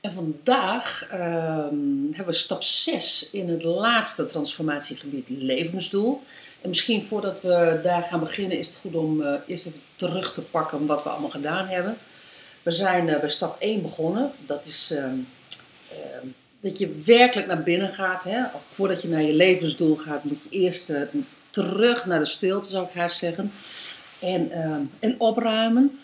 En vandaag ehm, hebben we stap 6 in het laatste transformatiegebied levensdoel. En misschien voordat we daar gaan beginnen is het goed om eh, eerst even terug te pakken wat we allemaal gedaan hebben. We zijn eh, bij stap 1 begonnen. Dat is ehm, ehm, dat je werkelijk naar binnen gaat. Hè? Voordat je naar je levensdoel gaat moet je eerst eh, terug naar de stilte zou ik haast zeggen. En, en opruimen.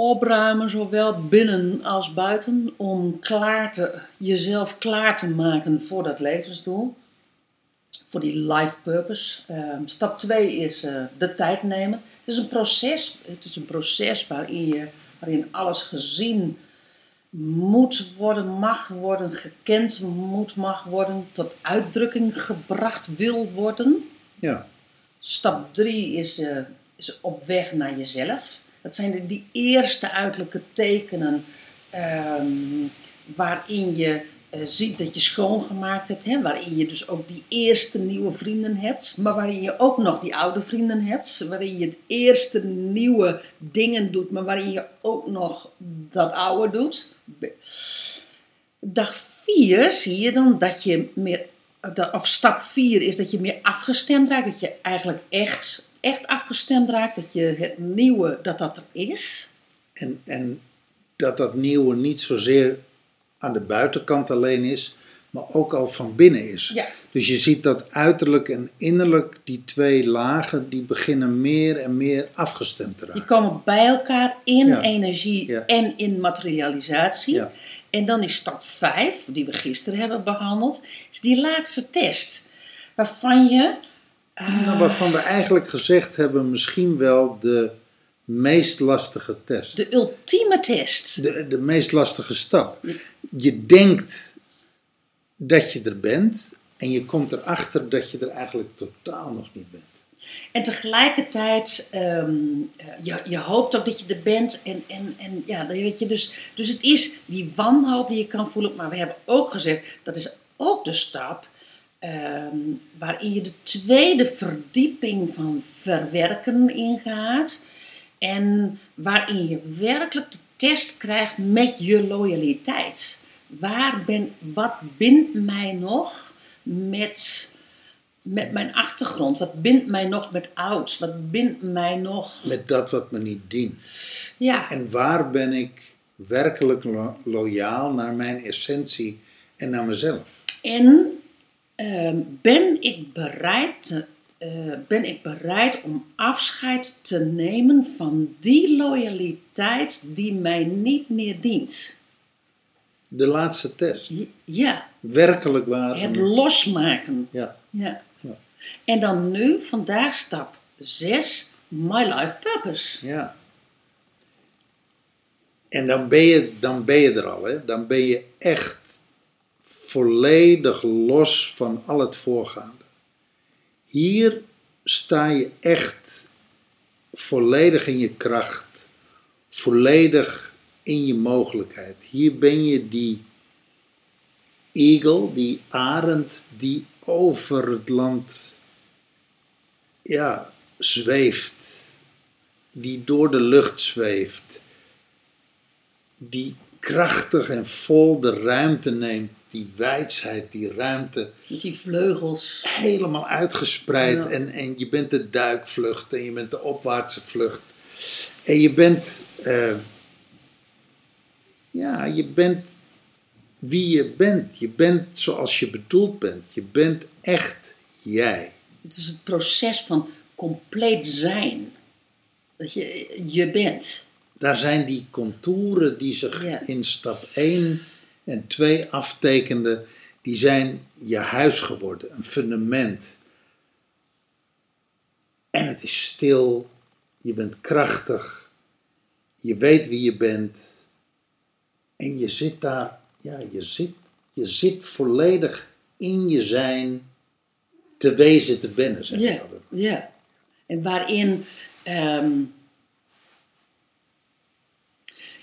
Opruimen, zowel binnen als buiten, om klaar te, jezelf klaar te maken voor dat levensdoel. Voor die life purpose. Ehm, stap 2 is eh, de tijd nemen. Het is een proces, het is een proces waarin, je, waarin alles gezien moet worden, mag worden, gekend moet, mag worden, tot uitdrukking gebracht wil worden. Ja, Stap 3 is, eh, is op weg naar jezelf. Dat zijn de, die eerste uiterlijke tekenen ehm, waarin je eh, ziet dat je schoongemaakt hebt. Hè? Waarin je dus ook die eerste nieuwe vrienden hebt. Maar waarin je ook nog die oude vrienden hebt. Waarin je het eerste nieuwe dingen doet. Maar waarin je ook nog dat oude doet. Dag 4 zie je dan dat je meer, of stap 4 is dat je meer afgestemd raakt. Dat je eigenlijk echt, echt afgestemd raakt. Dat je het nieuwe, dat dat er is. en, en dat dat nieuwe niet zozeer aan de buitenkant alleen is, maar ook al van binnen is. Ja. Dus je ziet dat uiterlijk en innerlijk, die twee lagen, die beginnen meer en meer afgestemd te Die raken. komen bij elkaar in Ja. energie Ja. en in materialisatie. Ja. En dan is stap 5, die we gisteren hebben behandeld, is die laatste test. Waarvan je. Nou, waarvan we eigenlijk gezegd hebben, misschien wel de meest lastige test. de ultieme test. de, de meest lastige stap. Je denkt dat je er bent en je komt erachter dat je er eigenlijk totaal nog niet bent. En tegelijkertijd, ehm, eh, je, je hoopt ook dat je er bent. En, en, en ja, weet je, dus, dus het is die wanhoop die je kan voelen. Maar we hebben ook gezegd, dat is ook de stap ehm, waarin je de tweede verdieping van verwerken ingaat. En waarin je werkelijk de test krijgt met je loyaliteit. Waar ben, wat bindt mij nog met, met mijn achtergrond? Wat bindt mij nog met oud? Wat bindt mij nog... Met dat wat me niet dient. Ja, En waar ben ik werkelijk lo- loyaal naar mijn essentie en naar mezelf? en ehm, ben, ik bereid eh, ben ik bereid om afscheid te nemen van die loyaliteit die mij niet meer dient? De laatste test. Ja, Werkelijk waar. het losmaken. Ja, Ja. Ja. En dan nu, vandaag stap 6, My Life Purpose. ja. En dan ben, je, dan ben je er al, hè? Dan ben je echt volledig los van al het voorgaande. Hier sta je echt volledig in je kracht, volledig in je mogelijkheid. Hier ben je die eagle, die arend die over het land ja, zweeft, die door de lucht zweeft, die krachtig en vol de ruimte neemt, die wijsheid, die ruimte Met die vleugels. helemaal uitgespreid. Ja. En, en je bent de duikvlucht en je bent de opwaartse vlucht. En je bent, eh, ja, je bent wie je bent. Je bent zoals je bedoeld bent. Je bent echt jij. Het is het proces van compleet zijn. Dat je, je bent. Daar zijn die contouren die zich Ja. in stap 1 en 2 aftekenden, die zijn je huis geworden, een fundament. En het is stil, je bent krachtig, je weet wie je bent en je zit daar ja, je zit, je zit volledig in je zijn te wezen te binnen, zeg Ja, je altijd. ja. En waarin. ehm,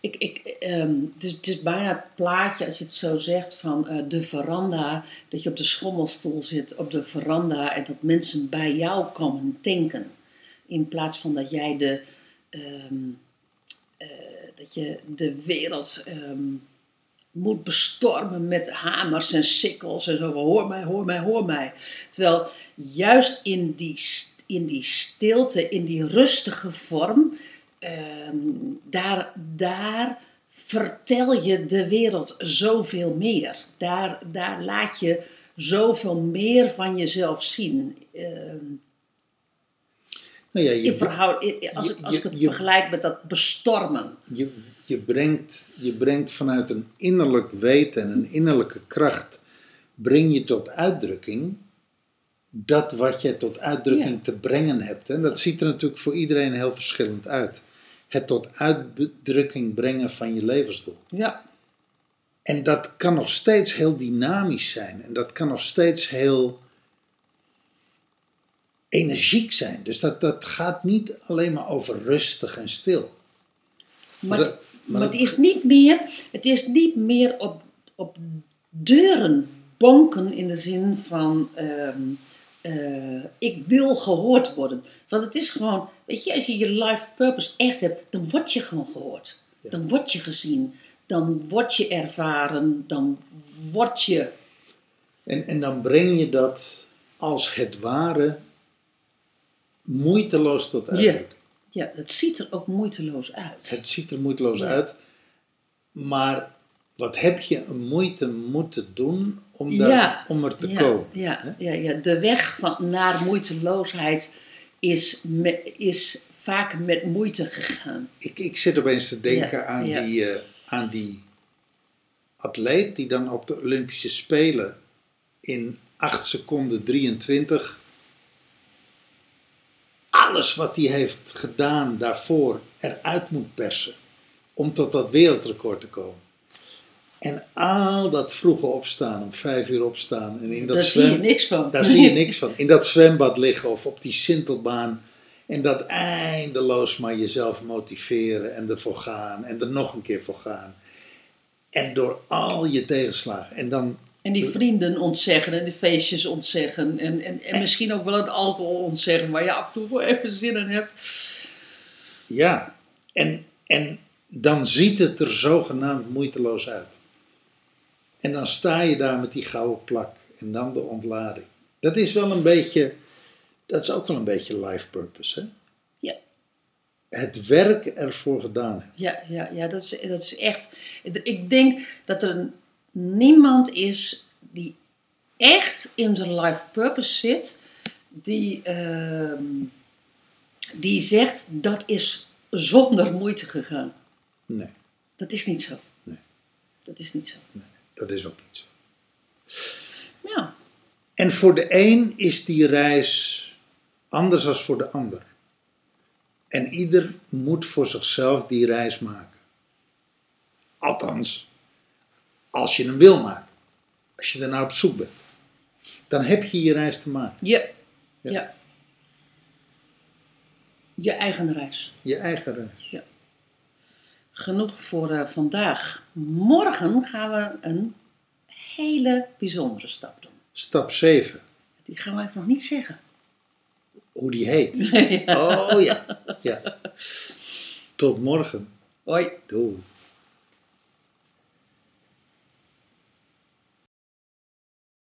ik, ik, ehm, het, is, bijna het plaatje, als je het zo zegt, van eh, de veranda. Dat je op de schommelstoel zit op de veranda en dat mensen bij jou komen tanken. In plaats van dat jij de, ehm, eh, dat je de wereld ehm, moet bestormen met hamers en sikkels en zo. Hoor mij, hoor mij, hoor mij. Terwijl juist in die, in die stilte, in die rustige vorm, ehm, daar, daar vertel je de wereld zoveel meer. Daar, daar laat je zoveel meer van jezelf zien. Ehm, Nou ja, je, in als, ik, als ik het je- vergelijk met dat bestormen. je, je, brengt, je brengt vanuit een innerlijk weten en een innerlijke kracht, breng je tot uitdrukking dat wat je tot uitdrukking Ja. te brengen hebt. En dat ziet er natuurlijk voor iedereen heel verschillend uit. Het tot uitdrukking brengen van je levensdoel. Ja, En dat kan nog steeds heel dynamisch zijn. En dat kan nog steeds heel energiek zijn. Dus dat, dat gaat niet alleen maar over rustig en stil. Maar, dat- maar maar dat- het is niet meer, het is niet meer op, op deuren bonken in de zin van ehm, eh, ik wil gehoord worden. Want het is gewoon, weet je, als je je life purpose echt hebt, dan word je gewoon gehoord. Ja. Dan word je gezien. Dan word je ervaren. Dan word je. En, en dan breng je dat als het ware moeiteloos tot uitdrukking. Ja, het ziet er ook moeiteloos uit. Het ziet er moeiteloos Ja. uit. Maar wat heb je een moeite moeten doen om, daar, Ja. om er te ja, komen? Ja, ja, ja, de weg van, naar moeiteloosheid is, me- is vaak met moeite gegaan. Ik, ik zit opeens te denken aan. Die, eh, aan die atleet die dan op de Olympische Spelen in 8 seconden 23 alles wat hij heeft gedaan daarvoor eruit moet persen om tot dat wereldrecord te komen. En al dat vroege opstaan, om vijf uur opstaan en in dat Daar zwem- zie je niks van. daar zie je niks van. In dat zwembad liggen of op die sintelbaan. En dat eindeloos maar jezelf motiveren en ervoor gaan en er nog een keer voor gaan. En door al je tegenslagen. En dan, En die vrienden ontzeggen en die feestjes ontzeggen. En, en, en misschien ook wel het alcohol ontzeggen, waar je af en toe wel even zin in hebt. ja, en, en dan ziet het er zogenaamd moeiteloos uit. En dan sta je daar met die gouden plak en dan de ontlading. Dat is wel een beetje, dat is ook wel een beetje life purpose. Hè? Ja. Het werk ervoor gedaan hebben. Ja, ja, ja dat, is, dat is echt. Ik denk dat er niemand is die echt in zijn life purpose zit, die, ehm, die zegt dat is zonder moeite gegaan. Nee. Dat is niet zo. Nee. Dat is niet zo. Nee, dat is ook niet zo. Ja, En voor de een is die reis anders dan voor de ander. En ieder moet voor zichzelf die reis maken. Althans, als je hem wil maken. Als je ernaar op zoek bent. Dan heb je je reis te maken. ja, Ja. ja. Je eigen reis. Je eigen reis. Genoeg voor eh, vandaag. Morgen gaan we een hele bijzondere stap doen. Stap 7. Die gaan we even nog niet zeggen. Hoe die heet. Oh ja. ja. Tot morgen. Hoi. Doei.